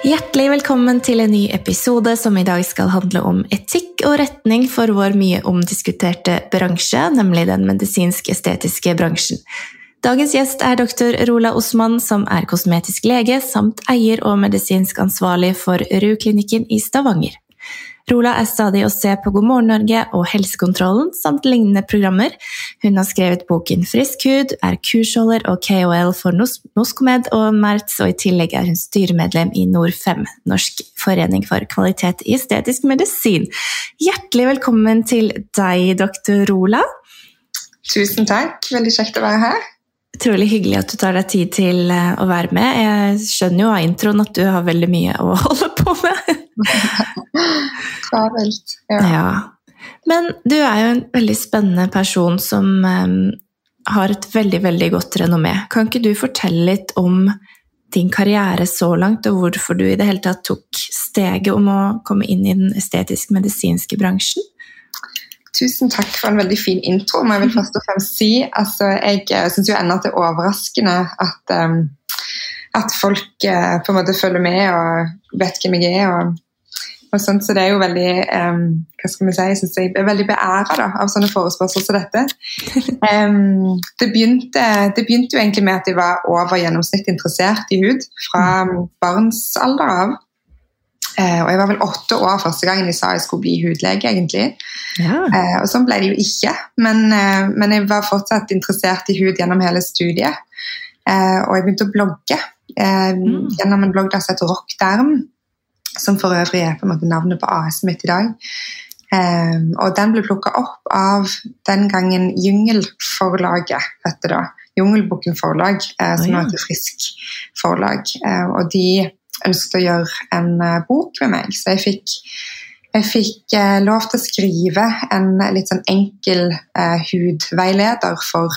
Hjertelig velkommen til en ny episode som i dag skal handle om etikk og retning for vår mye omdiskuterte bransje, nemlig den medisinsk-estetiske bransjen. Dagens gjest er doktor Rola Osman, som er kosmetisk lege samt eier og medisinsk ansvarlig for RU-klinikken i Stavanger. Rola er stadig å se på God morgen Norge og Helsekontrollen samt lignende programmer. Hun har skrevet boken Frisk hud, er kursholder og KOL for Noskomed og Mertz, og i tillegg er hun styremedlem i Nord5, Norsk forening for kvalitet i estetisk medisin. Hjertelig velkommen til deg, doktor Rola. Tusen takk. Veldig kjekt å være her. Utrolig hyggelig at du tar deg tid til eh, å være med. Jeg skjønner jo av introen at du har veldig mye å holde på med. Travelt. Ja. ja. Men du er jo en veldig spennende person som um, har et veldig, veldig godt renommé. Kan ikke du fortelle litt om din karriere så langt, og hvorfor du i det hele tatt tok steget om å komme inn i den estetisk-medisinske bransjen? Tusen takk for en veldig fin intro. må Jeg vil først og fremst si. Altså, jeg eh, syns jo ennå at det er overraskende at, um, at folk uh, på en måte følger med og vet hvem jeg er. og og sånt, så det er jo veldig um, hva skal vi si, jeg synes jeg er veldig beæra av sånne forespørsler som dette. Um, det, begynte, det, begynte, jo egentlig med at jeg var over gjennomsnitt interessert i hud fra barnsalder av. Uh, og jeg var vel åtte år første gangen jeg sa jeg skulle bli hudlege, egentlig. Ja. Uh, og sånn ble det jo ikke, men, uh, men, jeg var fortsatt interessert i hud gjennom hele studiet. og jeg begynte å blogge mm. gjennom en blogg der som heter Rockderm som for øvrig er på en måte navnet på AS mitt i dag. Um, og den ble plukka opp av den gangen Jungelforlaget het det da. Jungelbukken Forlag, eh, som nå heter Frisk Forlag. Eh, og de ønsket å gjøre en eh, bok med meg, så jeg fikk, jeg fikk lov til å skrive en litt sånn enkel hudveileder for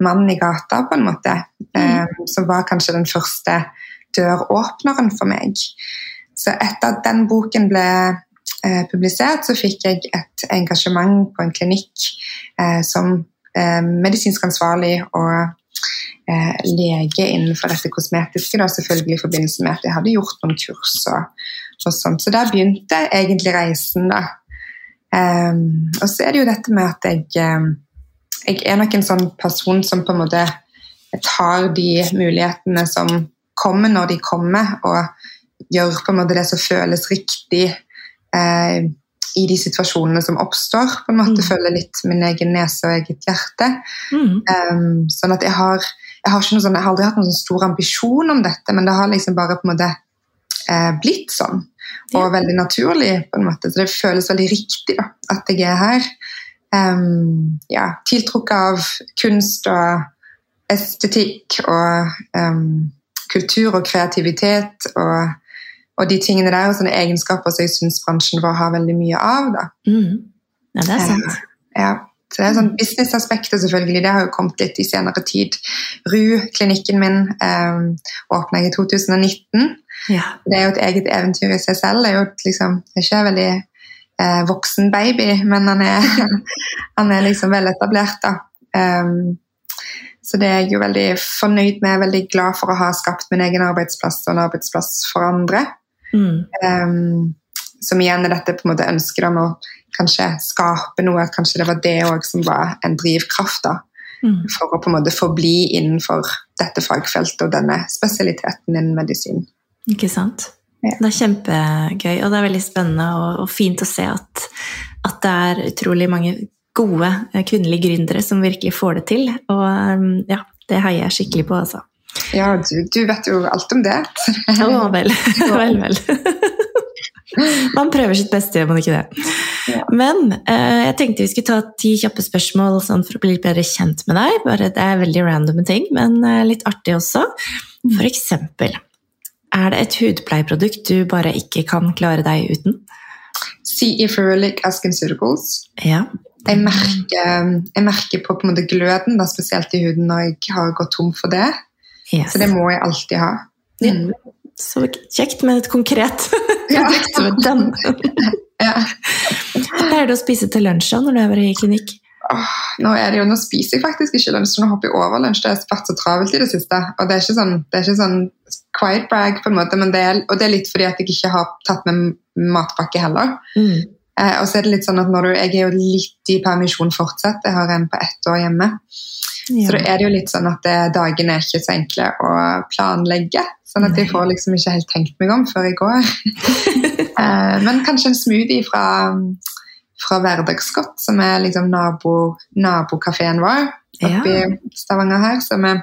mannen i gata, på en måte. Mm. som var kanskje den første døråpneren for meg. Så etter at den boken ble eh, publisert, så fikk jeg et engasjement på en klinikk eh, som eh, medisinsk ansvarlig og eh, lege innenfor dette kosmetiske, da, selvfølgelig i forbindelse med at jeg hadde gjort noen kurs. og, og sånt. Så der begynte egentlig reisen. da. Um, og så er det jo dette med at jeg, um, jeg er nok en sånn person som på en måte tar de mulighetene som kommer når de kommer, og gjør på en måte det som føles riktig eh, i de situasjonene som oppstår. på en måte mm. Følge litt min egen nese og eget hjerte. Mm. Um, sånn at jeg har, jeg har, sånn, jeg har aldri hatt noen sånn stor ambisjon om dette, men det har liksom bare på en måte eh, blitt sånn. Og ja. veldig naturlig, på en måte. Så det føles veldig riktig da, at jeg er her. Um, ja, tiltrukket av kunst og estetikk og um, kultur og kreativitet og og de tingene der, og sånne egenskaper som jeg syns bransjen vår har veldig mye av. Da. Mm. Ja, det er sant. Eh, ja. Så det er sånn Businessaspektet selvfølgelig, det har jo kommet litt i senere tid. RU-klinikken min eh, åpna jeg i 2019. Ja. Det er jo et eget eventyr i seg selv. Det er jo liksom, ikke en veldig eh, voksen baby, men han er, han er liksom veletablert. da. Um, så det er jeg jo veldig fornøyd med. Veldig glad for å ha skapt min egen arbeidsplass og en arbeidsplass for andre. Mm. Um, som igjen er dette på en måte ønsket om å kanskje skape noe, at kanskje det var det òg som var en drivkraft. da, mm. For å på en måte forbli innenfor dette fagfeltet og denne spesialiteten innen medisin. Ikke sant. Ja. Det er kjempegøy, og det er veldig spennende og, og fint å se at, at, det er utrolig mange gode kvinnelige gründere som virkelig får det til. Og ja, det heier jeg skikkelig på, altså. Ja, du, du, vet jo alt om det. Å ja, vel. vel, vel. Man prøver sitt beste, gjør man ikke det? Ja. Men eh, jeg tenkte vi skulle ta ti kjappe spørsmål sånn for å bli litt bedre kjent med deg. Bare det er veldig random ting, men eh, litt artig også. For eksempel, Er det et hudpleieprodukt du bare ikke kan klare deg uten? CE Ferulic Askenceuticals. Ja. Jeg merker, jeg merker på, på en måte gløden, da, spesielt i huden, når jeg har gått tom for det. Yes. Så det må jeg alltid ha. Mm. Så kjekt med et konkret Ja. produkt som den. Ja. Pleier du å spise til lunsj når du er i klinikk? Åh, nå, det jo, nå spiser jeg faktisk ikke lunsj, nå hopper jeg over lunsj. Det har vært så travelt i det siste. Og det er ikke sånn, det er ikke sånn quiet brag, på en måte, men det er, og det er litt fordi at jeg ikke har tatt med matpakke heller. Mm. Eh, og så er det litt sånn at du, Jeg er jo litt i permisjon fortsatt, jeg har en på ett år hjemme. Ja. Så da er det jo litt sånn at det, dagene er ikke så enkle å planlegge. Sånn at jeg får liksom ikke helt tenkt meg om før jeg går. Eh, men kanskje en smoothie fra, fra Hverdagsgodt, som er liksom nabo, nabokafeen vår oppe i Stavanger her, som jeg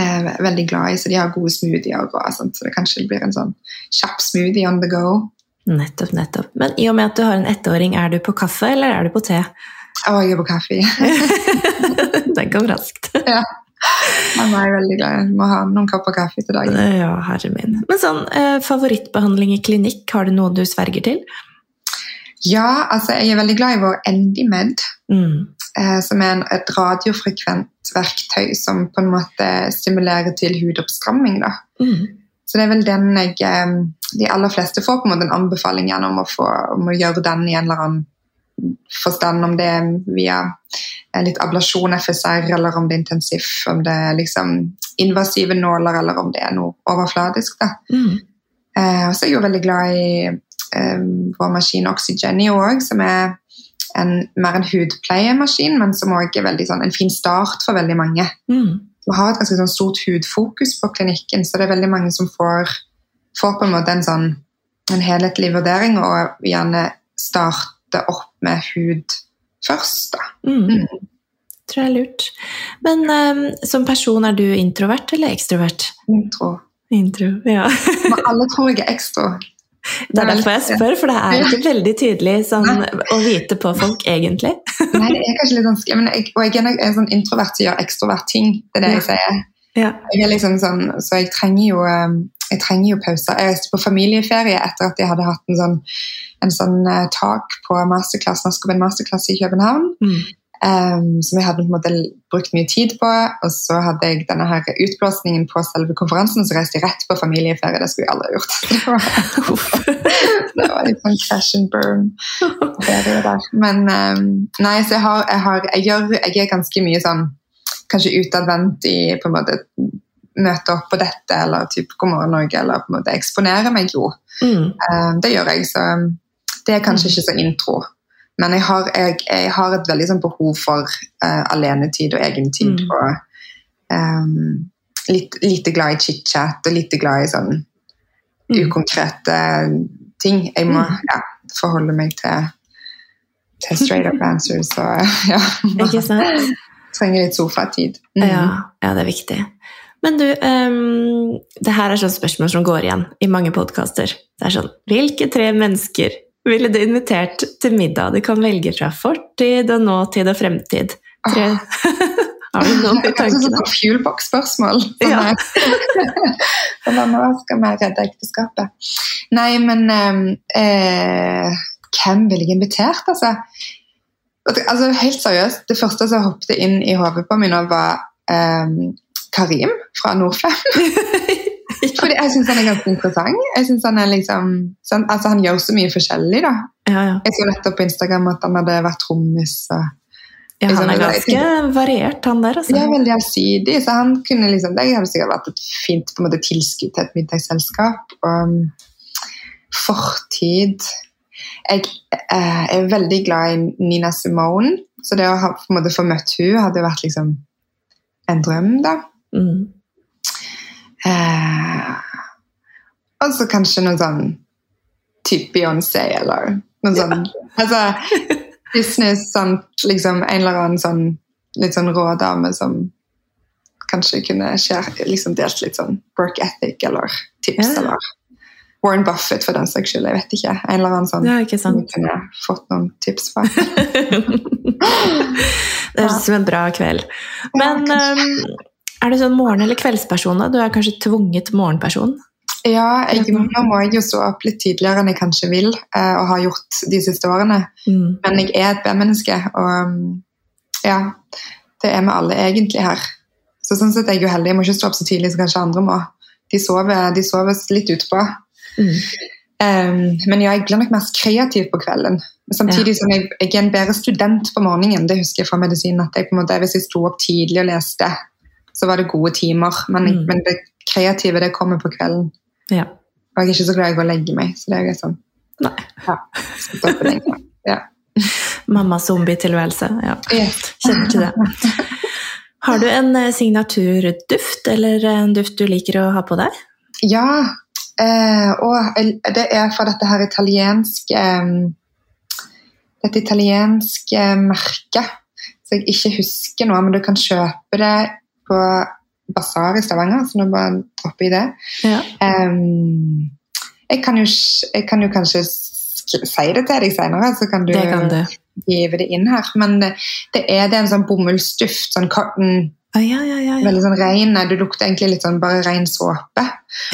er veldig glad i. Så de har gode smoothier og sånt, så det kanskje blir en sånn kjapp smoothie on the go. Nettopp, nettopp. Men i og med at du har en ettåring, er du på kaffe eller er du på te? Å, jeg er på kaffe. Den kom raskt. ja. Han er veldig glad. Jeg må ha noen kopper kaffe til dagen. Ja, herre min. Men sånn, eh, favorittbehandling i klinikk, har du noe du sverger til? Ja, altså jeg er veldig glad i vår Endimed, Mm. eh, som er en, et radiofrekvent verktøy som på en måte stimulerer til hudoppstramming. Da. Mm. Så det er vel den jeg eh, De aller fleste får på en måte en anbefaling gjennom å, få, om å gjøre den i en eller annen forstand, om det er via eh, litt ablasjon, FSR, eller om det er intensiv, om det er liksom invasive nåler, eller om det er noe overfladisk. da. Mm. Eh, og så er jeg jo veldig glad i eh, vår maskin Oxygenio òg, som er en, mer en hudpleiemaskin, men som òg er veldig sånn, en fin start for veldig mange. Mm. Vi har et ganske sånn stort hudfokus på klinikken, så det er veldig mange som får, får på en måte en sånn en helhetlig vurdering, og gjerne starte opp med hud først. da. Mm. Tror jeg er lurt. Men um, som person, er du introvert eller ekstrovert? Intro. Intro, ja. Men alle tror jeg er ekstra. Det er derfor jeg spør, for det er ikke veldig tydelig sånn, å vite på folk, egentlig. Nei, det er kanskje litt vanskelig, men jeg, og jeg er en- sånn introvert som gjør ekstrovert ting. Det er det jeg sier. Ja. Jeg liksom sånn, så jeg trenger jo, um, jeg trenger jo pauser. Jeg reiste på familieferie etter at jeg hadde hatt en sånn, en sånn eh, tak på masterclass, Norsk en masterclass i København, Mm. Um, som jeg hadde på en måte brukt mye tid på. Og så hadde jeg denne her utblåsningen på selve konferansen, så reiste jeg rett på familieferie. Det skulle jeg aldri gjort. Det var, litt sånn crash and burn. Men um, nei, så jeg, har, jeg, har, jeg, gjør, jeg er ganske mye sånn kanskje utadvendt i på en måte møte opp på dette, eller typ God morgen Norge, eller på en måte eksponere meg jo. Mm. Um, det gjør jeg, så det er kanskje ikke så intro. Men jeg har, jeg, jeg har et veldig sånn behov for uh, alenetid og egentid. Mm. Og um, litt, lite glad i chit-chat og lite glad i sånn Mm. ukonkrete ting. Jeg må Mm. ja, forholde meg til, til straight up answers. Og ja, Ikke sant? trenger litt sofatid. Mm. Ja, ja, det er viktig. Men du, um, det her er sånn spørsmål som går igjen i mange podkaster. Det er sånn Hvilke tre mennesker ville du invitert til middag? Du kan velge fra fortid og nåtid og fremtid. Tre. Har du noen i Det kanskje tankene? sånn fuelbox-spørsmål. Ja. Nå skal vi redde ekteskapet. Nei, men ehm, eh, Hvem ville jeg invitert, altså? altså? Helt seriøst, det første som hoppet inn i hodet på meg nå, var eh, Karim fra Norfem. Fordi jeg syns han er ganske interessant. Jeg synes Han er liksom, sånn, altså han gjør så mye forskjellig. da. Ja, ja. Jeg så nettopp på Instagram at han hadde vært trommis. ja, han er Liksom, ganske variert, han der, altså. Ja, veldig allsidig. Så han kunne liksom, det hadde sikkert vært et fint på en måte, tilskudd til et middagsselskap. Og um, fortid Jeg eh, er veldig glad i Nina Simone, så det å ha, på en måte, få møtt hun hadde vært liksom en drøm, da. Mm. Eh, og så kanskje noen sånn type Beyoncé, eller noe sånn Altså business, sånn, liksom en eller annen sånn litt sånn rå dame som kanskje kunne share, liksom delt litt sånn work ethic eller tips, Ja. eller Warren Buffett for den saks skyld, jeg vet ikke. En eller annen sånn Ja, ikke som kunne fått noen tips fra. Det høres ut som en bra kveld. Men Ja, er du sånn morgen- eller kveldsperson? da? Du er kanskje tvunget morgenperson? Ja, jeg, nå må jeg jo stå opp litt tydeligere enn jeg kanskje vil, uh, og har gjort de siste årene. Mm. Men jeg er et B-menneske, og um, ja, det er vi alle egentlig her. Så sånn sett er jeg jo heldig. Jeg må ikke stå opp så tidlig som kanskje andre må. De sover, de sover litt utpå. Mm. Um, men ja, jeg blir nok mest kreativ på kvelden. Samtidig ja. som jeg, jeg, er en bedre student på morgenen. Det husker jeg fra medisin. at jeg på en måte, Hvis jeg sto opp tidlig og leste, så var det gode timer. Men, mm. men det kreative det kommer på kvelden. Ja. Og jeg er ikke så glad i å legge meg. så det er sånn, Nei. Ja, ja. Mamma-zombie-tilværelse. Ja. Kjenner til det. Har du en eh, signaturduft, eller en duft du liker å ha på deg? Ja, eh, og det er fra dette her italienske eh, Dette italienske merket så jeg ikke husker noe, men du kan kjøpe det på basar i Stavanger, så nå bare jeg det. Ja. Um, jeg, kan jo, jeg, kan jo, kanskje si det til deg senere, så kan du, det kan give det inn her. Men det, det er, det en sånn bomullsduft, sånn cotton ah, ja, ja, Veldig sånn rein. Du lukter egentlig litt sånn bare ren såpe.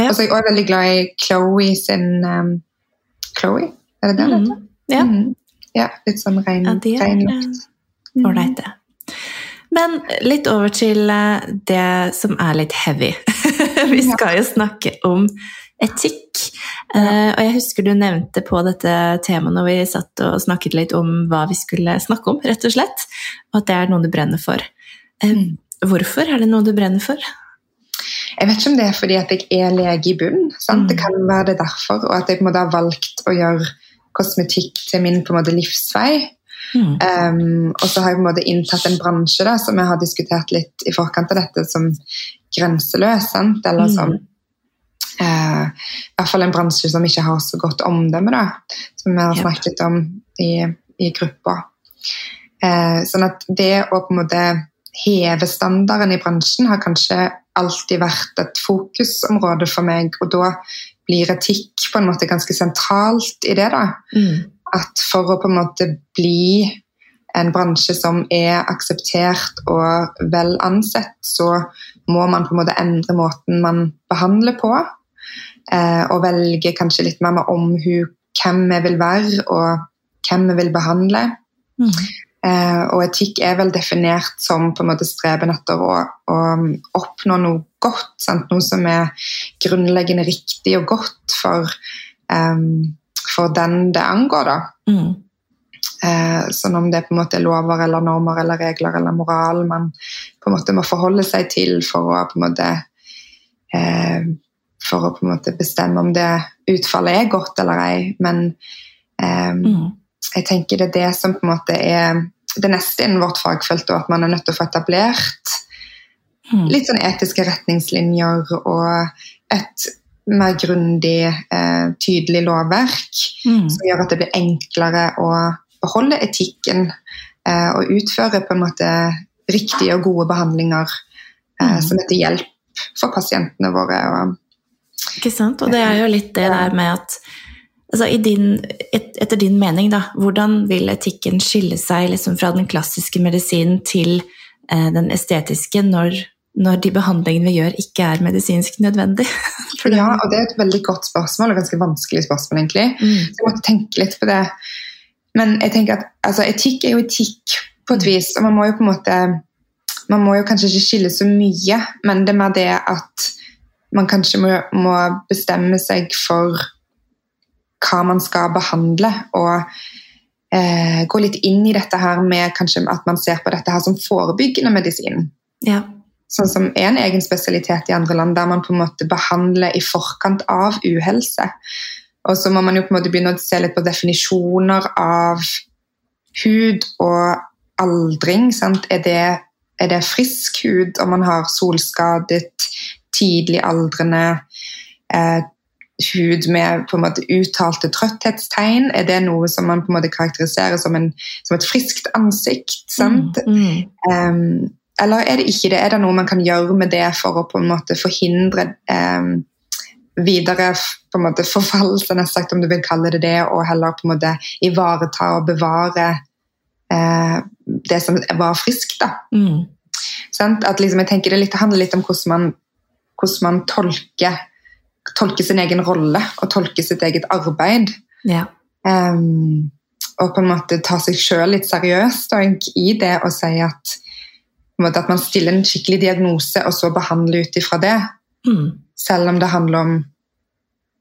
Og så er jeg også veldig glad i Chloé sin um, Chloé, er det det mm. Ja. Mm. ja. Litt sånn ren, ren lukt. Ålreit, det. Men litt over til eh, det som er litt heavy. Vi skal jo snakke om etikk. Ja. Uh, og jeg husker du nevnte på dette temaet når vi satt og snakket litt om hva vi skulle snakke om, rett og slett. Og at det er noe du brenner for. Uh, hvorfor er det noe du brenner for? Jeg vet ikke om det er fordi at jeg er lege i bunnen. Mm. Det kan være det derfor. Og at jeg på en måte har valgt å gjøre kosmetikk til min på en måte livsvei. Mm. Um, og så har jeg på en måte inntatt en bransje da, som jeg har diskutert litt i forkant av dette, som grenseløs. Sant? Eller som uh, I hvert fall en bransje som ikke har så godt omdømme, da, som vi har snakket litt om i, i gruppa. Uh, sånn at det å på en måte heve standarden i bransjen har kanskje alltid vært et fokusområde for meg, og da blir etikk på en måte ganske sentralt i det. da. Mm at for å på en måte bli en bransje som er akseptert og vel ansett, så må man på en måte endre måten man behandler på. Eh, og velge kanskje litt mer med omhu hvem vi vil være, og hvem vi vil behandle. Mm. Eh, og etikk er vel definert som på en måte streben etter å, å oppnå noe godt. Sant? Noe som er grunnleggende riktig og godt for um, for den det angår. da. Mm. Eh, sånn om det på en måte er lover eller normer eller regler eller moral man på en måte må forholde seg til for å på en måte eh, for å på en måte bestemme om det utfallet er godt eller ei. Men eh, mm. jeg tenker det er det som på en måte er det neste innen vårt fagfelt, og at man er nødt til å få etablert mm. litt sånn etiske retningslinjer og et mer grundig, eh, tydelig lovverk mm. som gjør at det blir enklere å beholde etikken eh, og utføre på en måte riktige og gode behandlinger eh, mm. som er til hjelp for pasientene våre. Og, Ikke sant. Og det er jo litt det der med at altså din, et, Etter din mening, da, hvordan vil etikken skille seg liksom fra den klassiske medisinen til den estetiske når når de behandlingene vi gjør, ikke er medisinsk nødvendig? ja, og det er et veldig godt spørsmål, og ganske vanskelig spørsmål, egentlig. Mm. Så jeg måtte tenke litt på det. Men jeg tenker at altså, etikk er jo etikk på et mm. vis, og man må jo på en måte Man må jo kanskje ikke skille så mye, men det er mer det at man kanskje må, må bestemme seg for hva man skal behandle, og eh, gå litt inn i dette her med kanskje at man ser på dette her som forebyggende medisin. Ja sånn som er en egen spesialitet i andre land, der man på en måte behandler i forkant av uhelse. Og så må man jo på en måte begynne å se litt på definisjoner av hud og aldring. Er det, er, det, frisk hud om man har solskadet, tidlig aldrende eh, hud med på en måte uttalte trøtthetstegn? Er det noe som man på en måte karakteriserer som, en, som et friskt ansikt? Mm, mm. Um, eller er det ikke det? Er det noe man kan gjøre med det for å på en måte forhindre eh, videre på en måte forfall, sagt, om du vil kalle det det, og heller på en måte ivareta og bevare eh, det som var friskt? da. Mm. Sånn? At liksom, jeg tenker Det litt, handler litt om hvordan man, hvordan man tolker tolker, sin egen rolle og tolker sitt eget arbeid. Ja. Um, og på en måte ta seg sjøl litt seriøst i det og si at, måte, at man stiller en skikkelig diagnose og så behandler ut ifra det. Mm. Selv om det handler om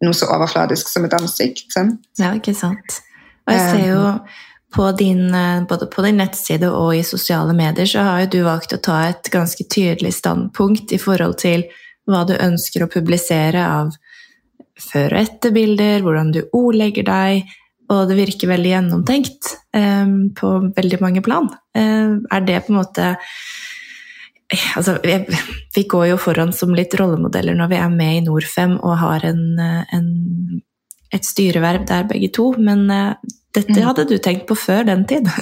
noe så overfladisk som et ansikt. Sant? Ja, ikke sant. Og jeg ser jo på din, eh, både på din nettside og i sosiale medier så har jo du valgt å ta et ganske tydelig standpunkt i forhold til hva du ønsker å publisere av før- og etterbilder, hvordan du ordlegger deg, og det virker veldig gjennomtenkt eh, på veldig mange plan. Eh, er det på en måte Altså, vi går jo foran som litt rollemodeller når vi er med i Norfem og har en, en, et styreverv der begge to, men eh, dette Mm. hadde du tenkt på før den tid?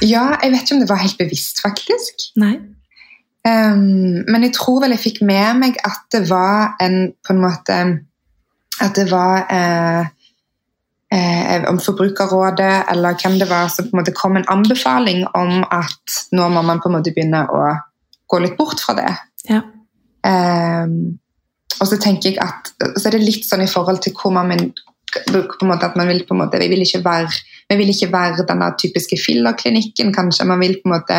Ja, jeg vet ikke om det var helt bevisst, faktisk. Nei? Um, men jeg tror vel jeg fikk med meg at det var en på en måte At det var eh, eh, om Forbrukerrådet eller hvem det var som på en måte kom en anbefaling om at nå må man på en måte begynne å gå litt bort fra det. Ja. Um, og så tenker jeg at så er det litt sånn i forhold til hvor man min- på en måte at man vil på en måte, vi vil ikke være, vi vil ikke være denne typiske fillerklinikken, kanskje. Man vil på en måte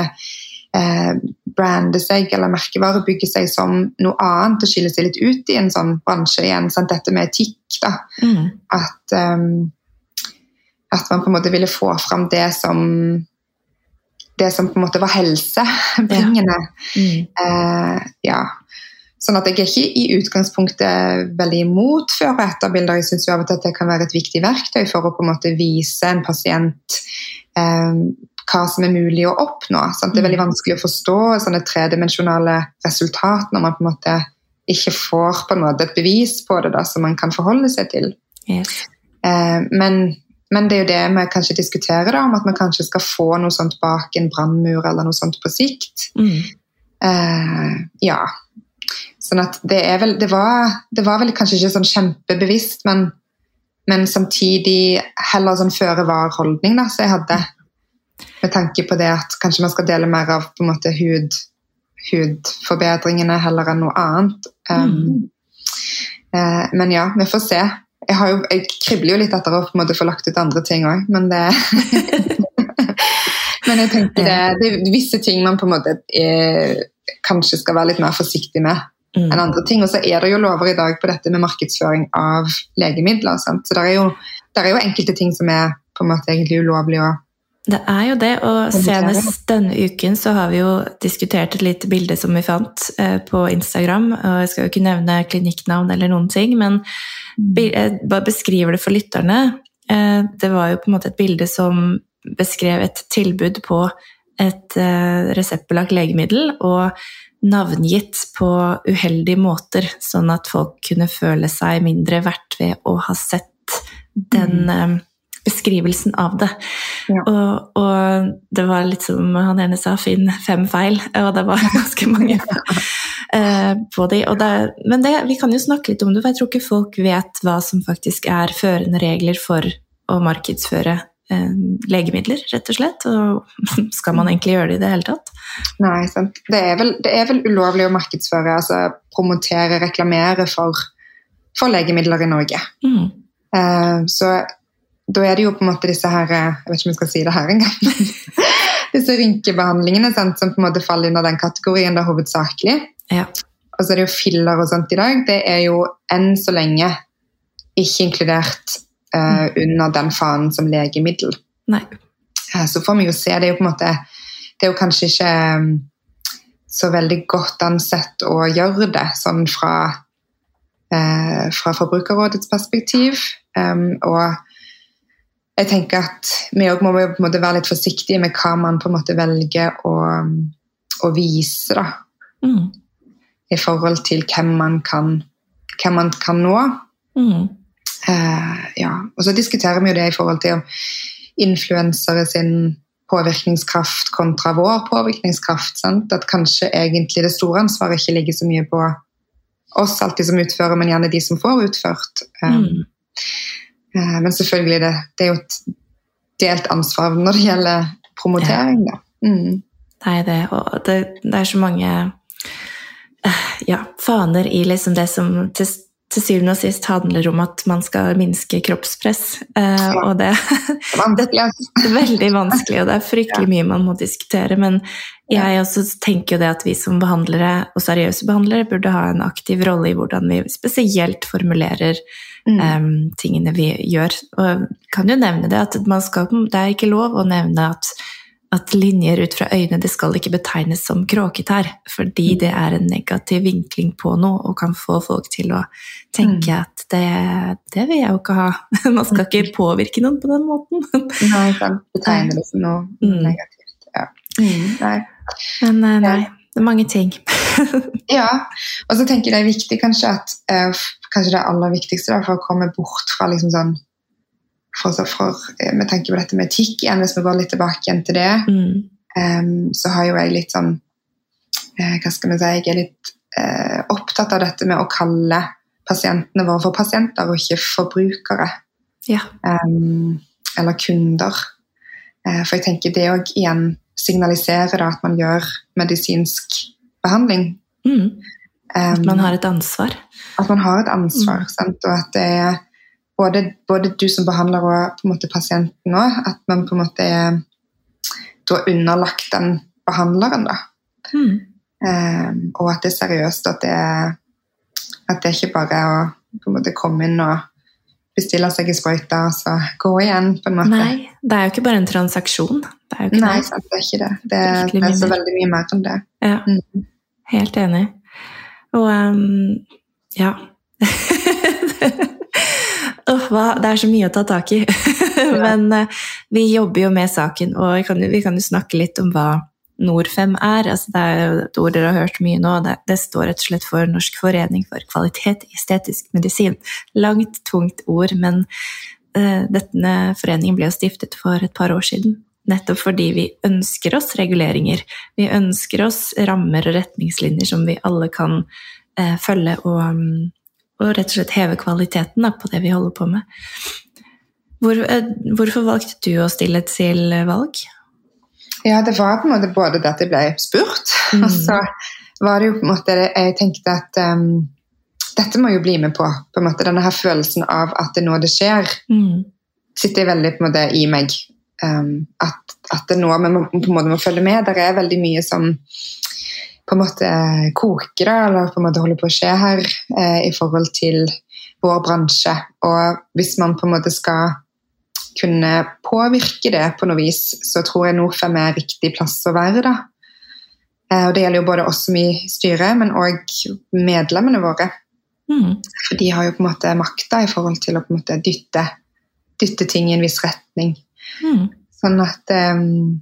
eh, brande seg eller merkevarebygge seg som noe annet og skille seg litt ut i en sånn bransje igjen. Sant? Dette med etikk, da. Mm. At, um, at man på en måte ville få fram det som det som på en måte var helsebringende. Mm. Eh, ja. Sånn at jeg er ikke i utgangspunktet veldig imot før- og etterbilder. Jeg syns av og til at det kan være et viktig verktøy for å på en måte vise en pasient eh, hva som er mulig å oppnå. Sant? Det er veldig vanskelig å forstå sånne tredimensjonale resultat når man på en måte ikke får på en måte et bevis på det da, som man kan forholde seg til. Yes. Eh, men, men det er jo det vi kanskje diskuterer, da, om at vi kanskje skal få noe sånt bak en brannmur eller noe sånt på sikt. Mm. Eh, ja. Sånn at det er vel Det var, det var vel kanskje ikke sånn kjempebevisst, men, men samtidig heller sånn føre var-holdning da, så jeg hadde. Med tanke på det at kanskje man skal dele mer av på en måte hud, hudforbedringene heller enn noe annet. Um, eh, men ja, vi får se. Jeg, har jo, jeg kribler jo litt etter å på en måte få lagt ut andre ting òg, men det Men jeg tenker det, det er visse ting man på en måte er, kanskje skal være litt mer forsiktig med Mm. enn andre ting. Og så er det jo lover i dag på dette med markedsføring av legemidler. Sant? Så det er, jo, det er jo enkelte ting som er på en måte egentlig ulovlig å Det er jo det, og senest denne uken så har vi jo diskutert et lite bilde som vi fant eh, på Instagram. og Jeg skal jo ikke nevne klinikknavn eller noen ting, men jeg bare beskriver det for lytterne. Eh, Det var jo på en måte et bilde som beskrev et tilbud på et eh, reseptbelagt legemiddel, og navngitt på uheldige måter, sånn at folk kunne føle seg mindre verdt ved å ha sett den eh, beskrivelsen av det. Ja. Og, og det var litt som han ene sa, finn fem feil, og det var ganske mange eh, på de. Det, men det, vi kan jo snakke litt om det, for jeg tror ikke folk vet hva som faktisk er førende regler for å markedsføre eh, legemidler, rett og slett. Og skal man egentlig gjøre det i det hele tatt? Nei, sant. Det er vel, det er vel ulovlig å markedsføre, altså promotere, reklamere for, for legemidler i Norge. Mm. Uh, så da er det jo på en måte disse her eh, Jeg vet ikke om jeg skal si det her engang. disse rynkebehandlingene sant, som på en måte faller under den kategorien da hovedsakelig. Ja. Og så er det jo filler og sånt i dag. Det er jo enn så lenge ikke inkludert uh, under den fanen som legemiddel. Nei. Uh, Så får vi jo se. Det er jo på en måte Det er jo kanskje ikke um, så veldig godt ansett å gjøre det sånn fra, uh, fra Forbrukerrådets perspektiv. Um, og jeg tenker at vi òg må være litt forsiktige med hva man på en måte velger å, å vise, da. Mm. I forhold til hvem man kan, hvem man kan nå. Mm. Uh, ja. Og så diskuterer vi jo det i forhold til influensere sin påvirkningskraft kontra vår påvirkningskraft. Sant? At kanskje egentlig det store ansvaret ikke ligger så mye på oss alltid som utfører, men gjerne de som får utført. Um, Mm. Uh, men selvfølgelig, det, det er jo et delt ansvar når det gjelder promotering. Da. Mm. Nei, det, det, det er så mange eh, ja, faner i liksom det som til, til syvende og sist handler om at man skal minske kroppspress. Eh, og det, det, er veldig vanskelig, og det er fryktelig mye man må diskutere. Men jeg også tenker jo det at vi som behandlere, og seriøse behandlere, burde ha en aktiv rolle i hvordan vi spesielt formulerer mm. um, tingene vi gjør. Og jeg kan jo nevne det at skal, det er ikke lov å nevne at at linjer ut fra øynene det skal ikke betegnes som kråketær, fordi mm. det er en negativ vinkling på noe og kan få folk til å tenke mm. at det, det vil jeg jo ikke ha. Man skal ikke påvirke noen på den måten. Nei, sant. Betegner det som noe mm. negativt. Ja. Mm, nei. Men eh, nei, det er mange ting. ja, og så tenker jeg det er viktig kanskje at uh, kanskje det aller viktigste da, for å komme bort fra liksom sånn for, for, eh, med tanke på dette med etikk igjen, hvis vi går litt tilbake igjen til det, mm. um, så har jo jeg litt sånn uh, Hva skal vi si Jeg er litt uh, opptatt av dette med å kalle pasientene våre for pasienter og ikke forbrukere. Ja. Um, eller kunder. Uh, for jeg tenker det òg igjen signaliserer da at man gjør medisinsk behandling. Mm. At man har et ansvar. At man har et ansvar, mm. og at det er både, både, du som behandler og på en måte pasienten òg, at man på en måte er da underlagt den behandleren. da. Mm. Um, og at det er seriøst, at det, at det ikke bare er å på en måte komme inn og bestille seg en sprøyte og så gå igjen. på en måte. Nei, det er jo ikke bare en transaksjon. Det er jo ikke Nei, det. Sant, det er ikke det. Det, det er, det er så veldig mye mer enn det. Ja, mm. Helt enig. Og um, ja oh, det er så mye å ta tak i. Men uh, vi jobber jo med saken, og vi kan, vi kan, jo snakke litt om hva Norfem er. Altså, det er et ord dere har hørt mye nå. Det, det, står rett og slett for Norsk forening for kvalitet i estetisk medisin. Langt, tungt ord, men uh, denne foreningen ble jo stiftet for et par år siden. Nettopp fordi vi ønsker oss reguleringer. Vi ønsker oss rammer og retningslinjer som vi alle kan uh, følge og um, og rett og slett heve kvaliteten da, på det vi holder på med. Hvor, eh, hvorfor valgte du å stille til valg? Ja, det var på en måte både det at jeg ble spurt, mm. og så var det jo på en måte Jeg tenkte at um, dette må jo bli med på. på en måte Denne her følelsen av at det nå det skjer, mm. sitter veldig på en måte i meg. Um, at, at det nå vi må, på en måte må følge med. Det er veldig mye som på en måte koker, da, eller på en måte holder på å skje her eh, i forhold til vår bransje. Og hvis man på en måte skal kunne påvirke det på noe vis, så tror jeg Norfem er riktig plass å være. da. Eh, og Det gjelder jo både oss som i styret, men òg medlemmene våre. Mm. For de har jo på en måte makta i forhold til å på en måte dytte, dytte ting i en viss retning. Mm. Sånn at um,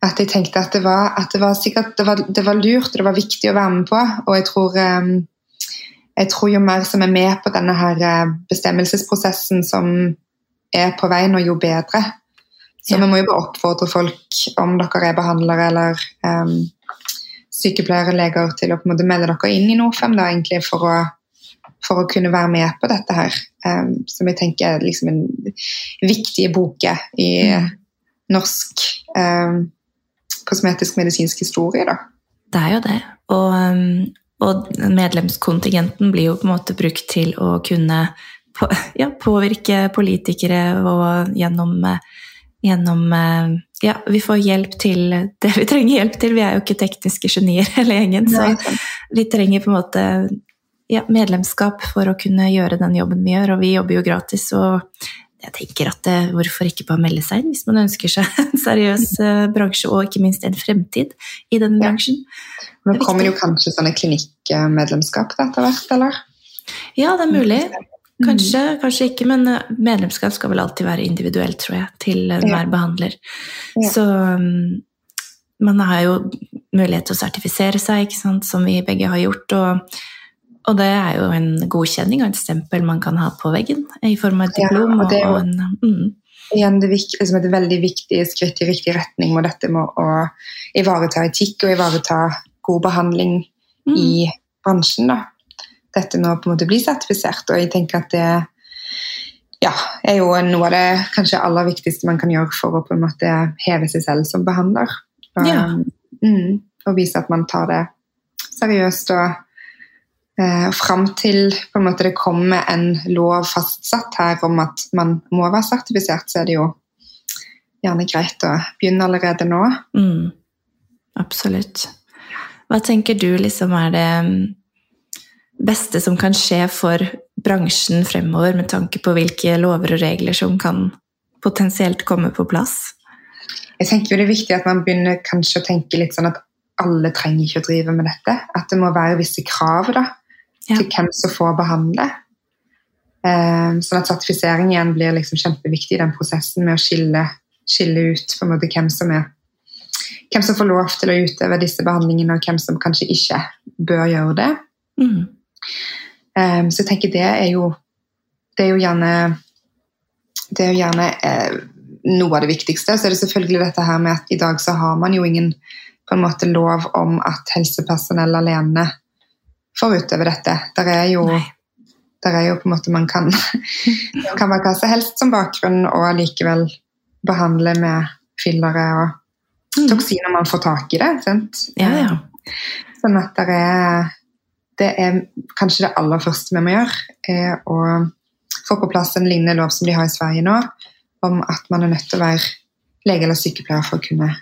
at jeg tenkte at det var, at det var sikkert det var, det var, lurt og det var viktig å være med på. Og jeg tror, ehm, jeg tror jo mer som er med på denne her eh, bestemmelsesprosessen som er på vei nå, jo bedre. Så ja. vi må jo bare oppfordre folk, om dere er behandlere eller um, sykepleiere, leger, til å på en måte melde dere inn i Norfem da, egentlig for å, for å kunne være med på dette her. Um, som jeg tenker er liksom en viktig boke i mm. norsk um, kosmetisk-medisinsk historie, da. Det er jo det. Og, um, og, medlemskontingenten blir jo på en måte brukt til å kunne på, ja, påvirke politikere og gjennom, gjennom Ja, vi får hjelp til det vi trenger hjelp til. Vi er jo ikke tekniske genier hele gjengen, så vi trenger på en måte ja, medlemskap for å kunne gjøre den jobben vi gjør, og vi jobber jo gratis. og jeg tenker at det, eh, Hvorfor ikke bare melde seg inn hvis man ønsker seg en seriøs uh, bransje, og ikke minst en fremtid i den bransjen? Ja. Nå kommer jo kanskje sånne klinikkmedlemskap etter hvert, eller? Ja, det er mulig. Kanskje, mm. kanskje ikke, men eh, medlemskap skal vel alltid være individuelt, tror jeg, til enhver ja. behandler. Så um, man har jo mulighet til å sertifisere seg, som vi begge har gjort. og og det er jo en godkjenning og et stempel man kan ha på veggen i form av et diplom. Ja, og det er jo, en, mm. igjen det liksom et veldig viktig skritt i riktig retning med dette med å ivareta etikk og ivareta god behandling mm. i bransjen. da. Dette med å på en måte bli sertifisert. Og jeg tenker at det ja, er jo noe av det kanskje aller viktigste man kan gjøre for å på en måte heve seg selv som behandler. Og, ja. mm, og vise at man tar det seriøst og Eh, Fram til på en måte, det kommer en lov fastsatt her om at man må være sertifisert, så er det jo gjerne greit å begynne allerede nå. Mm. Absolutt. Hva tenker du liksom er det mm, beste som kan skje for bransjen fremover, med tanke på hvilke lover og regler som kan potensielt komme på plass? Jeg tenker jo Det er viktig at man begynner kanskje å tenke litt sånn at alle trenger ikke å drive med dette. At det må være visse krav da, Ja. til hvem som får behandle. Eh, sånn at sertifisering igjen blir liksom kjempeviktig i den prosessen med å skille, skille ut hvem som er hvem som får lov til å utøve disse behandlingene, og hvem som kanskje ikke bør gjøre det. Mm. Um, så jeg tenker det er jo Det er jo gjerne Det er jo gjerne eh, noe av det viktigste. Så er det selvfølgelig dette her med at i dag så har man jo ingen på en måte lov om at helsepersonell alene får utøve dette. Der er jo, der er jo på en måte Man kan, kan være hva som helst som bakgrunn og allikevel behandle med fillere og Mm. toksiner man får tak i det. Sant? Ja, ja. Sånn at det er, det er kanskje det aller første vi må gjøre, er å få på plass en lignende lov som de har i Sverige nå, om at man er nødt til å være lege eller sykepleier for å kunne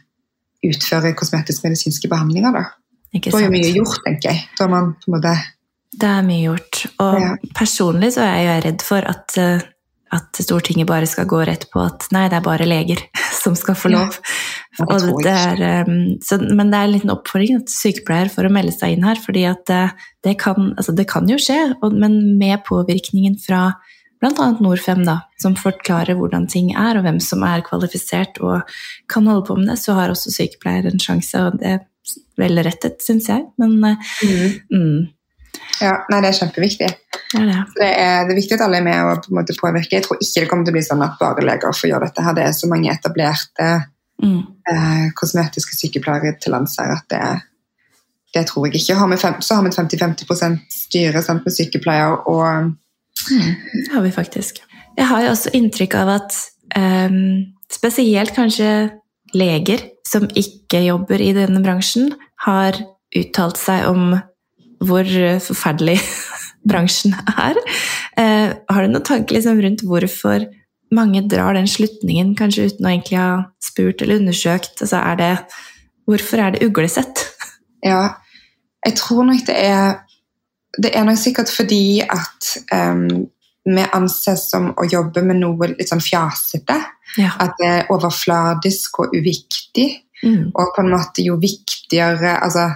utføre kosmetisk-medisinske behandlinger. Da. Ikke Da er mye gjort, tenker jeg. Da man på en måte Det er mye gjort. Og Ja. personlig så er jeg redd for at, eh, at Stortinget bare skal gå rett på at nei, det er bare leger som skal få lov. Ja, det Og det er, um, så, men det er en liten oppfordring til sykepleier for å melde seg inn her, at eh, det kan, altså det kan jo skje, men med påvirkningen fra bl.a. Norfem, da, som forklarer hvordan ting er, og hvem som er kvalifisert og kan holde på med det, så har også sykepleiere en sjanse, og det velrettet, syns jeg. Men mm. mm, Ja, nei, det er kjempeviktig. det er det. Er, det er viktig at alle er med og på måte påvirke. Jeg tror ikke det kommer til å bli sånn at bare leger får gjøre dette. her. Det er så mange etablerte Mm. eh, kosmetiske sykepleiere til lands her at det, det tror jeg ikke. Har fem, så har vi et 50-50% styre sant, med sykepleier og Mm, det har vi faktisk. Jeg har jo også inntrykk av at um, spesielt kanskje leger som ikke jobber i denne bransjen, har uttalt seg om hvor forferdelig bransjen er. Eh, har du noen tanke liksom, rundt hvorfor mange drar den slutningen, kanskje uten å egentlig ha spurt eller undersøkt? Altså, er det, hvorfor er det uglesett? Ja, jeg tror nok det er Det er nok sikkert fordi at um, vi anses som å jobbe med noe litt sånn fjasete. Ja. At det er overfladisk og uviktig. Mm. Og på en måte jo viktigere altså,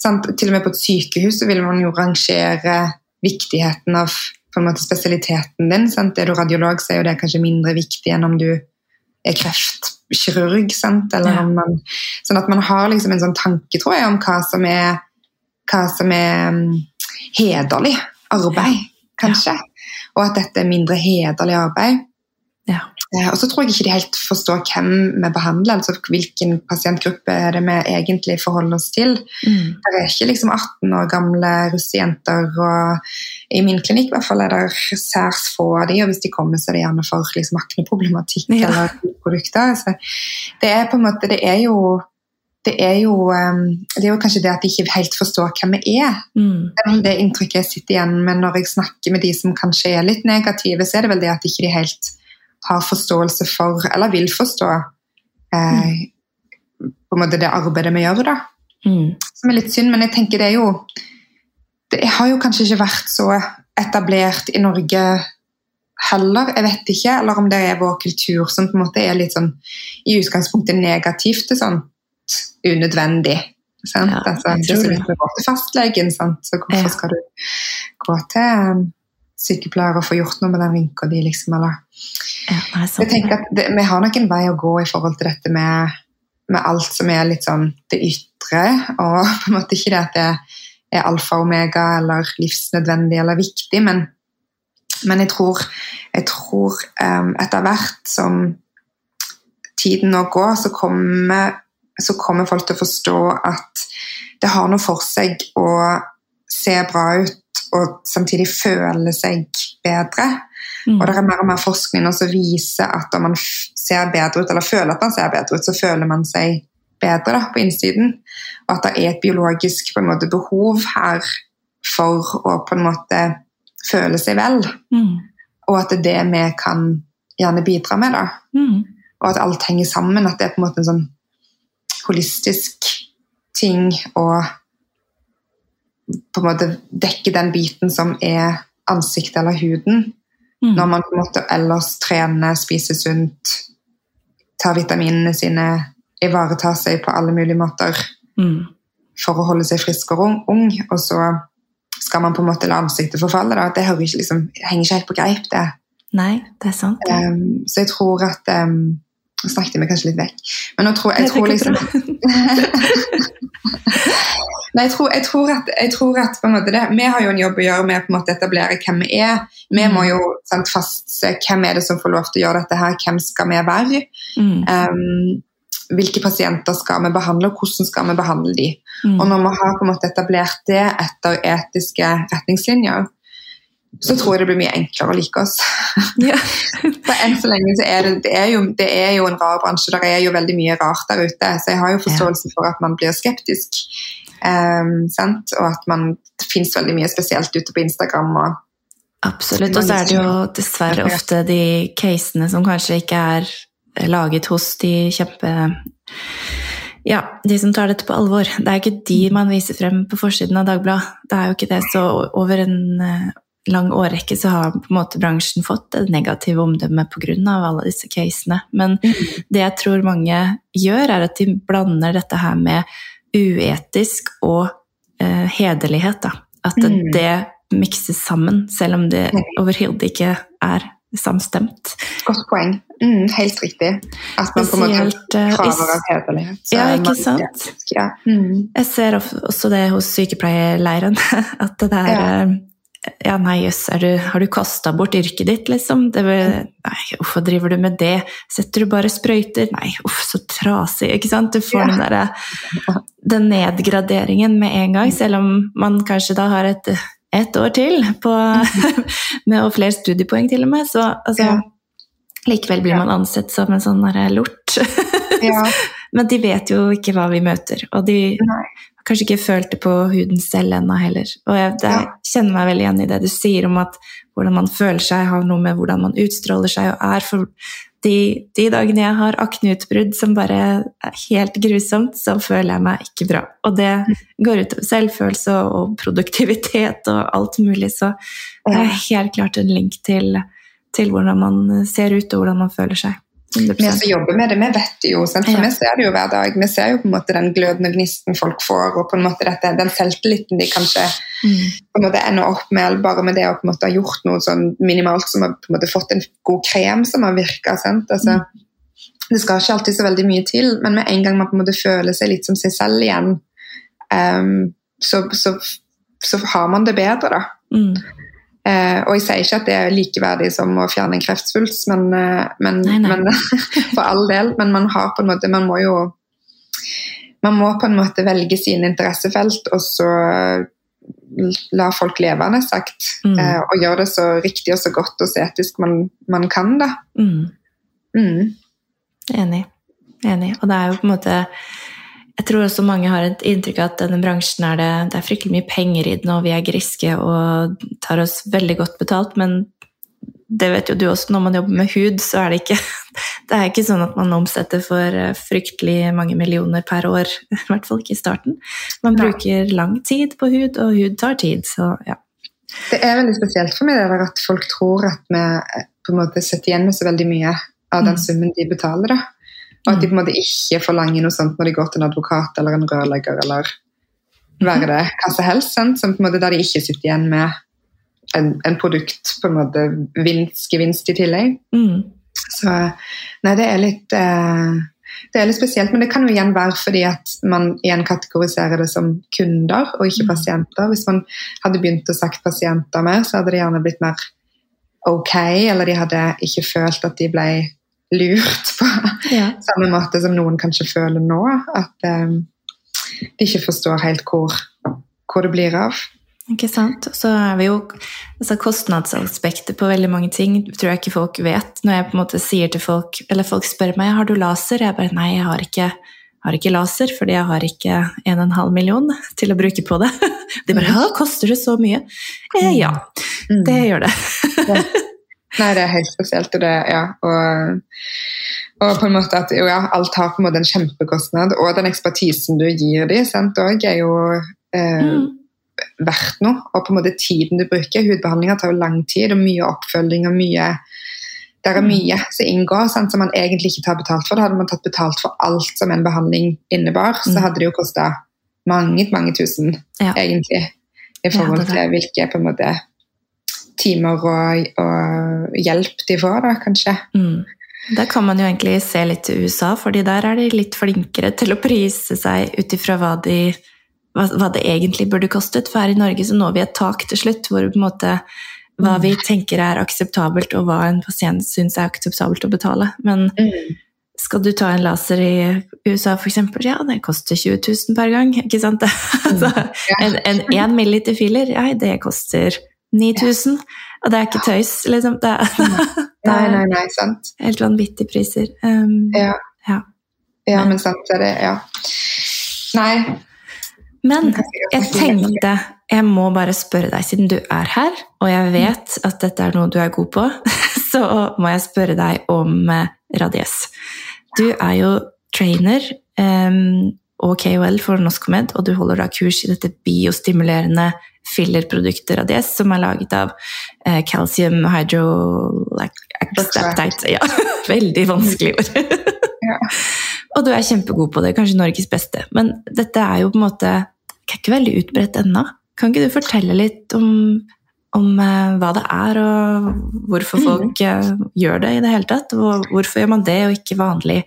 sant? Til og med på et sykehus så vil man jo rangere viktigheten av på en måte spesialiteten din. Sant? Er du radiolog, så er jo det kanskje mindre viktig enn om du er kreftkirurg. Sant? Eller Ja. om man, sånn at man har liksom en sånn tanke, tror jeg, om hva som er, hva som er um, hederlig arbeid, kanskje. Og at dette er mindre hederlig arbeid. Ja. Eh, Og så tror jeg ikke de helt forstår hvem vi behandler, altså hvilken pasientgruppe er det vi egentlig forholder oss til. Mm. Det er ikke liksom 18 år gamle russejenter, og i min klinikk i hvert fall er det særs få av de, og hvis de kommer, så er det gjerne for liksom akneproblematikk Ja. eller produkter. Så det er på en måte, det er jo det er, jo, um, det er jo kanskje det at de ikke helt forstår hvem vi er. Mm. Det er det inntrykket jeg sitter igjen med når jeg snakker med de som kanskje er litt negative, så er det vel det at de ikke helt har forståelse for, eller vil forstå, eh, på en måte det arbeidet vi gjør. da. Mm. Som er litt synd, men jeg tenker det er jo Det har jo kanskje ikke vært så etablert i Norge heller. Jeg vet ikke, eller om det er vår kultur som på en måte er litt sånn i utgangspunktet negativt til sånt unødvendig. Sant? Ja, altså, vidt vi går til fastlegen, sant? så hvorfor Ja. skal du gå til sykepleier og få gjort noe med den rynka di, liksom? Eller Ja, sant. jeg tenker at det, Vi har nok en vei å gå i forhold til dette med, med alt som er litt sånn det ytre, og på en måte ikke det at det er alfa og omega eller livsnødvendig eller viktig, men, men jeg tror, jeg tror um, etter hvert som tiden nå går, så kommer, så kommer folk til å forstå at det har noe for seg å se bra ut og samtidig føle seg bedre. Mm. Og det er mer og mer forskning som viser at om man ser bedre ut, eller føler at man ser bedre ut, så føler man seg bedre da, på innsiden. Og at det er et biologisk på en måte, behov her for å på en måte føle seg vel. Mm. Og at det er det vi kan gjerne bidra med. da. Mm. Og at alt henger sammen. At det er på en måte en sånn holistisk ting å på en måte dekke den biten som er ansiktet eller huden. Mm. Når man på en måte ellers trener, spiser sunt, tar vitaminene sine, ivaretar seg på alle mulige måter Mm. for å holde seg frisk og ung, og så skal man på en måte la ansiktet forfalle. Da. Det ikke, liksom, henger ikke helt på greip, det. Nei, det er sant. Um, så jeg tror at um, Nå snakket jeg meg kanskje litt vekk. Men tror jeg, tror liksom Nei, jeg tror, jeg tror at, jeg tror at det, Vi har jo en jobb å gjøre med å etablere hvem vi er. Vi Mm. må jo sant, fastse hvem er det som får lov til å gjøre dette her, hvem skal vi være? Mm. Um, hvilke pasienter skal vi behandle, og hvordan skal vi behandle de? Mm. Og når vi har etablert det etter etiske retningslinjer, så tror jeg det blir mye enklere å like oss. Ja. For enn så lenge så er det, det, er jo, det er jo en rar bransje, Det er jo veldig mye rart der ute, så jeg har jo forståelse for at man blir skeptisk. Um, sant? Og at man, det finnes veldig mye spesielt ute på Instagram. Og, Absolutt. Og så er det jo dessverre ofte de casene som kanskje ikke er laget hos de kjempe... Ja, de som tar dette på alvor. Det er ikke de man viser frem på forsiden av Dagbladet. Det er jo ikke det. Så over en eh, lang årrekke så har på en måte bransjen fått et negativt omdømme pga. alle disse casene. Men det jeg tror mange gjør, er at de blander dette her med uetisk og eh, hederlighet. Da. At Mm. det mikses sammen, selv om det overhodet ikke er samstemt. godt poeng. Mm, helt riktig. At man på en måte Spesielt eh, av hederlighet. Ja, ikke sant? Ja. Mm. Jeg ser også det hos sykepleierleiren. At det er Ja. Ja, nei, jøss, har du kasta bort yrket ditt, liksom? Det nei, hvorfor driver du med det? Setter du bare sprøyter? Nei, uff, så trasig, ikke sant? Du får Ja. den derre Den nedgraderingen med en gang, selv om man kanskje da har et, et år til på, med og flere studiepoeng til og med, så altså Ja. Likevel blir man ansett som en sånn lort. Ja. Men de vet jo ikke hva vi møter, og de kanskje ikke følt det på huden selv ennå heller. Og jeg det, Ja. kjenner meg veldig igjen i det du sier om at hvordan man føler seg, har noe med hvordan man utstråler seg og er. For de, de dagene jeg har akneutbrudd som bare er helt grusomt, så føler jeg meg ikke bra. Og det går utover selvfølelse og produktivitet og alt mulig, så det er helt klart en link til, til hvordan man ser ut og hvordan man føler seg. 100%. Vi som jobber med det, vi vet det jo. Sant? For Ja. Vi ser det jo hver dag. Vi ser jo på en måte den gløden og gnisten folk får, og på en måte dette, den selvtilliten de kanskje Mm. på en måte ender opp med bare med det å på en måte ha gjort noe sånn minimalt som har på en måte fått en god krem som har virka. Altså, Det skal ikke alltid så veldig mye til, men med en gang man på en måte føler seg litt som seg selv igjen, um, så, så, så har man det bedre, da. Mm. Eh, og jeg sier ikke at det er likeverdig som å fjerne en kreftsvulst, men, eh, men, Nei, nei. men for all del. Men man har på en måte Man må jo Man må på en måte velge sine interessefelt, og så la folk leve, nær sagt. Mm. Eh, og gjøre det så riktig og så godt og så etisk man, man kan, da. Mm. Mm. Enig. Enig. Og det er jo på en måte Jeg tror også mange har et inntrykk av at denne bransjen er det, det er fryktelig mye penger i den, og vi er griske og tar oss veldig godt betalt, men det vet jo du også, når man jobber med hud, så er det ikke Det er ikke sånn at man omsetter for eh, fryktelig mange millioner per år. I hvert fall ikke i starten. Man bruker lang tid på hud, og hud tar tid, så ja. Det er veldig spesielt for meg at folk tror at vi eh, på en måte sitter igjen med så veldig mye av den Mm. summen de betaler. da. Og at de på en måte ikke forlanger noe sånt når de går til en advokat eller en rørlegger eller være det hva som helst. Sant? Som på en måte der de ikke sitter igjen med en, en produkt, på en måte vinst, gevinst i tillegg. Mm. Så nei, det er litt eh, det er litt spesielt, men det kan jo igjen være fordi at man igjen kategoriserer det som kunder og ikke Mm. pasienter. Hvis man hadde begynt å sagt pasienter mer, så hadde det gjerne blitt mer ok, eller de hadde ikke følt at de ble lurt på ja. samme måte som noen kanskje føler nå. At um, de ikke forstår helt hvor, hvor det blir av. Ikke sant? Så er vi jo altså Kostnadsaspektet på veldig mange ting tror jeg ikke folk vet. Når jeg på en måte sier til folk, eller folk spør meg har du laser, jeg bare nei, jeg har ikke, har ikke laser, fordi jeg har ikke 1,5 million til å bruke på det. De bare ja, koster det så mye? Eh, ja, mm. det gjør det. ja. Nei, det er helt spesielt. Og, det, ja, og, og, på en måte at jo, ja, alt har på en måte en kjempekostnad. Og den ekspertisen du gir dem, er jo eh, mm. verdt noe. Og på en måte tiden du bruker. Hudbehandlinger tar jo lang tid, og mye oppfølging og mye det er mye som inngår sant, som man egentlig ikke tar betalt for. Da hadde man tatt betalt for alt som en behandling innebar, så mm. hadde det jo kosta mange, mange tusen, ja. egentlig. I forhold ja, til hvilke på en måte timer og, og hjelp de får, da, kanskje. Mm. Der kan man jo egentlig se litt til USA, fordi der er de litt flinkere til å prise seg ut ifra hva, de, hva, hva, det egentlig burde kostet. For her i Norge så når vi et tak til slutt hvor på en måte hva vi tenker er akseptabelt, og hva en pasient syns er akseptabelt å betale. Men mm. skal du ta en laser i USA, f.eks., ja, det koster 20 000 per gang. ikke sant? altså, en, én milliliter filler, ja, det koster 9000. Og det er ikke tøys, liksom. Det er, nei, nei, nei, sant. helt vanvittige priser. Um, ja. ja. ja. men sant er det Ja. Nei. Men jeg tenkte jeg må bare spørre deg, siden du er her, og jeg vet at dette er noe du er god på, så må jeg spørre deg om eh, Radies. Du er jo trainer um, og KOL for Norsk Med, og du holder da kurs i dette biostimulerende fillerproduktet Radies, som er laget av eh, calcium hydrolactate Ja, veldig vanskelig ord. ja. Og du er kjempegod på det, kanskje Norges beste. Men dette er jo på en måte ikke veldig utbredt ennå. Kan ikke du fortelle litt om, om eh, hva det er, og hvorfor mm. folk uh, gjør det i det hele tatt? Og hvorfor gjør man det, og ikke vanlig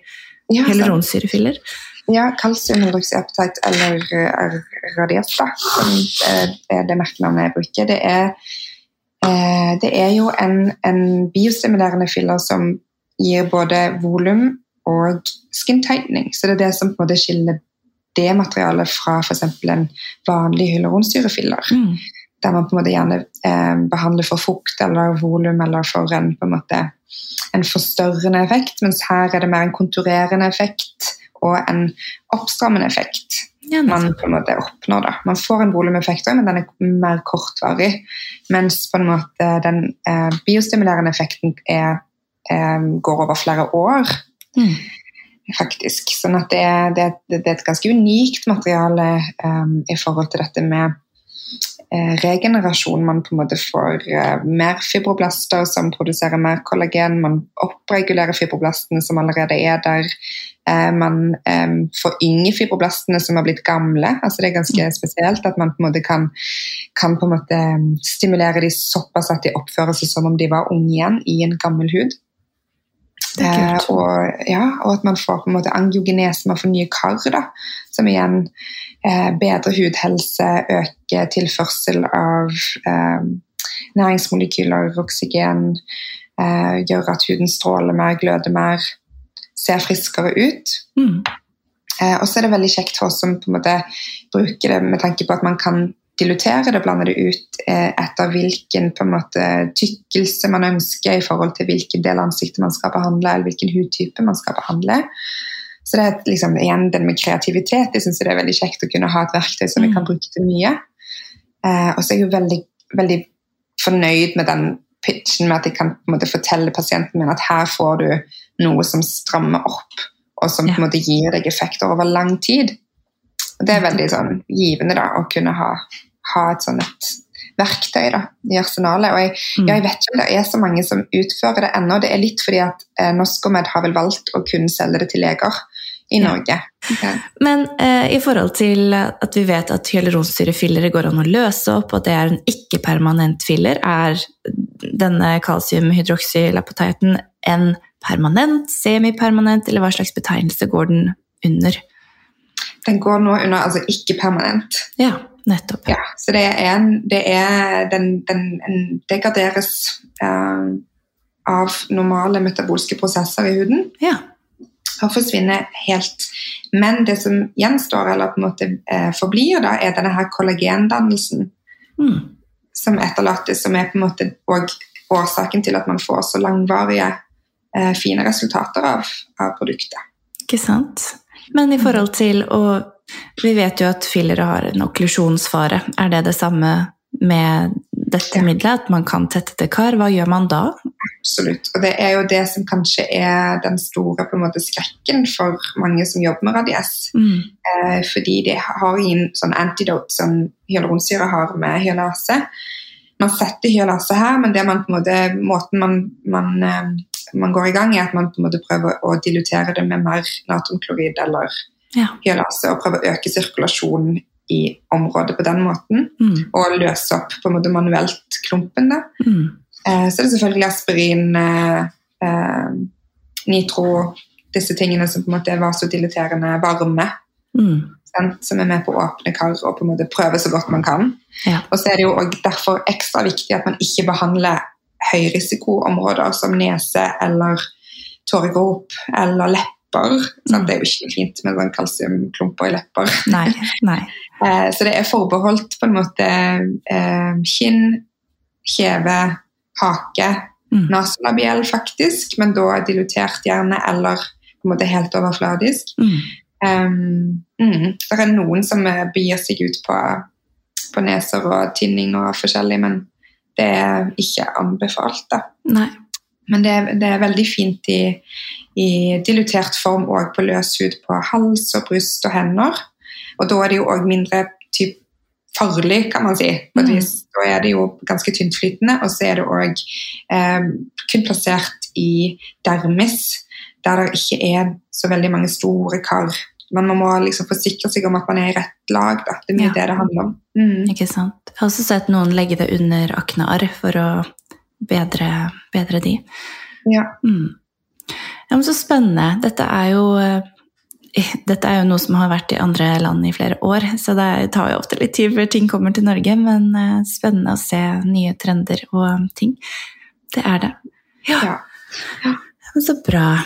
ja, hyaluronsyrefiller? Ja, kalsiumhydroksyapatite eller uh, radiata, som er det merkenavnet jeg bruker. Det er, uh, det er jo en, en, biostimulerende filler som gir både volum og skin tightening. Så det er det som på en måte skiller det materialet fra f.eks. en vanlig hyaluronsyrefiller. Mm. Der man på en måte gjerne eh, behandler for fukt eller volum eller for en, på en, måte, en forstørrende effekt, mens her er det mer en konturerende effekt og en oppstrammende effekt. Ja, man på en måte oppnår da. Man får en volumeffekt òg, men den er mer kortvarig. Mens på en måte den eh, biostimulerende effekten er, eh, går over flere år. Mm faktisk. Sånn at det, det, det, er et ganske unikt materiale um, i forhold til dette med regenerasjon. Man på en måte får uh, mer fibroblaster som produserer mer kollagen. Man oppregulerer fibroblastene som allerede er der. Uh, man får forynger fibroblastene som har blitt gamle. altså Det er ganske spesielt at man på en måte kan, kan på en måte stimulere de såpass at de oppfører seg som om de var unge igjen i en gammel hud. Eh, og, ja, og, at man får på en måte angiogenese, man får nye kar, da, som igjen eh, bedrer hudhelse, øker tilførsel av eh, næringsmolekyler, oksygen, eh, gjør at huden stråler mer, gløder mer, ser friskere ut. Mm. Eh, og så er det veldig kjekt for oss som på en måte bruker det med tanke på at man kan dilutere det, blande det ut eh, etter hvilken måte, tykkelse man ønsker i forhold til hvilken del av ansiktet man skal behandle, eller hvilken hudtype man skal behandle. Så det er liksom, igjen den med kreativitet. Jeg syns det er veldig kjekt å kunne ha et verktøy som vi kan mm. bruke til mye. Eh, og så er jeg jo veldig, veldig fornøyd med den pitchen med at jeg kan måte fortelle pasienten min at her får du noe som strammer opp, og som på en måte gir deg effekter over lang tid. Og Det er veldig sånn, givende da, å kunne ha ha et sånn et verktøy da, i arsenalet. Og jeg, mm. jeg, vet ikke om det er så mange som utfører det ennå. Det er litt fordi at eh, Norskomed har vel valgt å kun selge det til leger i Norge. Ja. Men eh, i forhold til at vi vet at hyaluronsyrefillere går an å løse opp, og at det er en ikke-permanent filler, er denne kalsiumhydroksylapoteiten en permanent, semipermanent, eller hva slags betegnelse går den under? Den går nå under altså ikke-permanent. Ja. Nettopp. Ja, så det er, en, det er den, den, en degraderes uh, av normale metabolske prosesser i huden. Ja. Og forsvinner helt. Men det som gjenstår, eller på en måte uh, forblir, da, er denne her kollagendannelsen mm. som etterlates, som er på en måte òg årsaken til at man får så langvarige, uh, fine resultater av, av produktet. Ikke sant. Men i forhold til å Vi vet jo at fillere har en okklusjonsfare. Er det det samme med dette middelet? At man kan tette til kar? Hva gjør man da? Absolutt. Og det er jo det som kanskje er den store måte, skrekken for mange som jobber med radies. Mm. Eh, fordi det har ingen sånn antidote som hyaluronsyre har med hyalase. Man setter hyalase her, men det man måte, måten man, man, eh, man går i gang er at man prøver å dilutere det med mer natriumklorid eller Ja. hyalase, og prøve å øke sirkulasjonen i området på den måten. Mm. Og løse opp på en måte manuelt klumpen. da. Mm. Eh, så er det selvfølgelig aspirin, eh, eh, nitro, disse tingene som på en måte er vasodiliterende varme, Mm. som er med på å åpne kar og på en måte prøve så godt man kan. Ja. Og så er det jo derfor ekstra viktig at man ikke behandler høyrisikoområder som nese eller tåregrop eller lepper. Sant? Det er jo ikke fint med sånn kalsiumklumper i lepper. Nei. Nei. Eh, Så det er forbeholdt på en måte eh, kinn, kjeve, hake, Mm. nasolabiell faktisk, men da dilutert gjerne eller på en måte helt overfladisk. Mm. Um, mm, det er noen som eh, begir seg ut på, på neser og tinning og forskjellig, men det er ikke anbefalt. da. Nei. Men det, er- det er veldig fint i, i dilutert form og på løs hud på hals og bryst og hender. Og da er det jo òg mindre typ, farlig, kan man si. På et Mm. vis. Da er det jo ganske tyntflytende, og så er det òg eh, kun plassert i dermis, der det ikke er så veldig mange store kar. Men man må liksom forsikre seg om at man er i rett lag. Da. Det er mye Ja. det det handler om. Mm. Ikke sant. Jeg har også sett noen legge det under aknearr for å bedre, bedre de. Ja. Mm. Ja, men så spennende. Dette er jo eh, dette er jo noe som har vært i andre land i flere år, så det tar jo ofte litt tid før ting kommer til Norge, men eh, spennende å se nye trender og ting. Det er det. ja. ja. Så bra.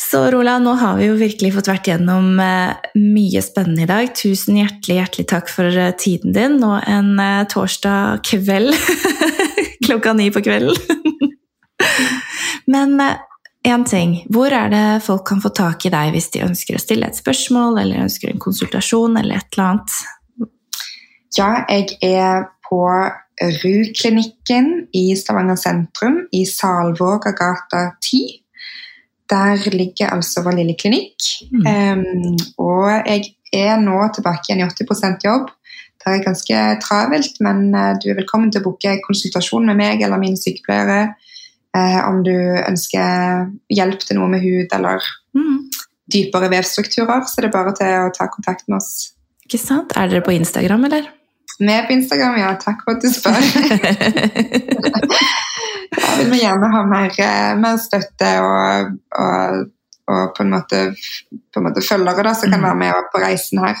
Så Rola, nå har vi jo virkelig fått vært gjennom eh, mye spennende i dag. Tusen hjertelig, hjertelig takk for tiden din. Nå en torsdag kveld. Klokka ni på kvelden. Men én ting. Hvor er det folk kan få tak i deg hvis de ønsker å stille et spørsmål eller ønsker en konsultasjon eller et eller annet? Ja, jeg er på RU-klinikken i Stavanger sentrum, i Salvåga gata 10. Der ligger altså vår lille klinikk. Mm. Um, og jeg er nå tilbake igjen i 80% jobb. Det er ganske travelt, men eh, du er velkommen til å booke konsultasjon med meg eller mine sykepleiere eh, om du ønsker hjelp til noe med hud eller Mm. dypere vevstrukturer. Så det er bare til å ta kontakt med oss. Ikke sant? Er dere på Instagram, eller? Vi er på Instagram, ja. Takk for at du spør. Da vil vi gjerne ha mer, eh, mer støtte og, og, og på, en måte, på en måte følgere da, som kan Mm. være med på reisen her.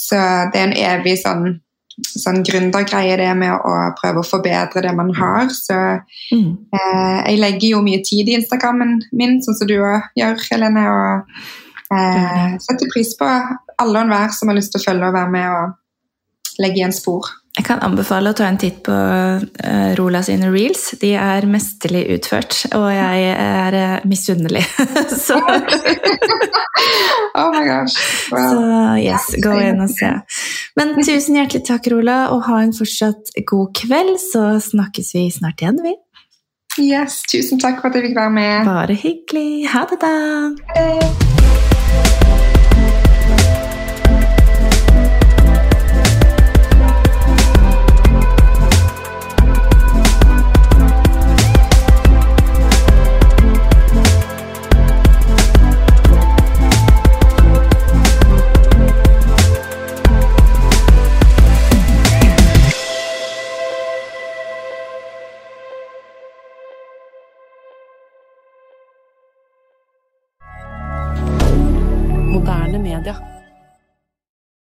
Så det er en evig sånn, sånn gründergreie det med å prøve å forbedre det man har. Så mm. eh, jeg legger jo mye tid i Instagrammen min, sånn som du òg gjør, Helene. Og eh, setter pris på alle og enhver som har lyst til å følge og være med og legge igjen spor. Jeg kan anbefale å ta en titt på eh, Rola sine reels. De er mesterlig utført, og jeg er eh, misunnelig. så, Oh my gosh. så yes, gå inn og se. Men tusen hjertelig takk, Rola, og ha en fortsatt god kveld. Så snakkes vi snart igjen, vi. Yes, tusen takk for at jeg fikk være med. Bare hyggelig. Ha det, da. Eh,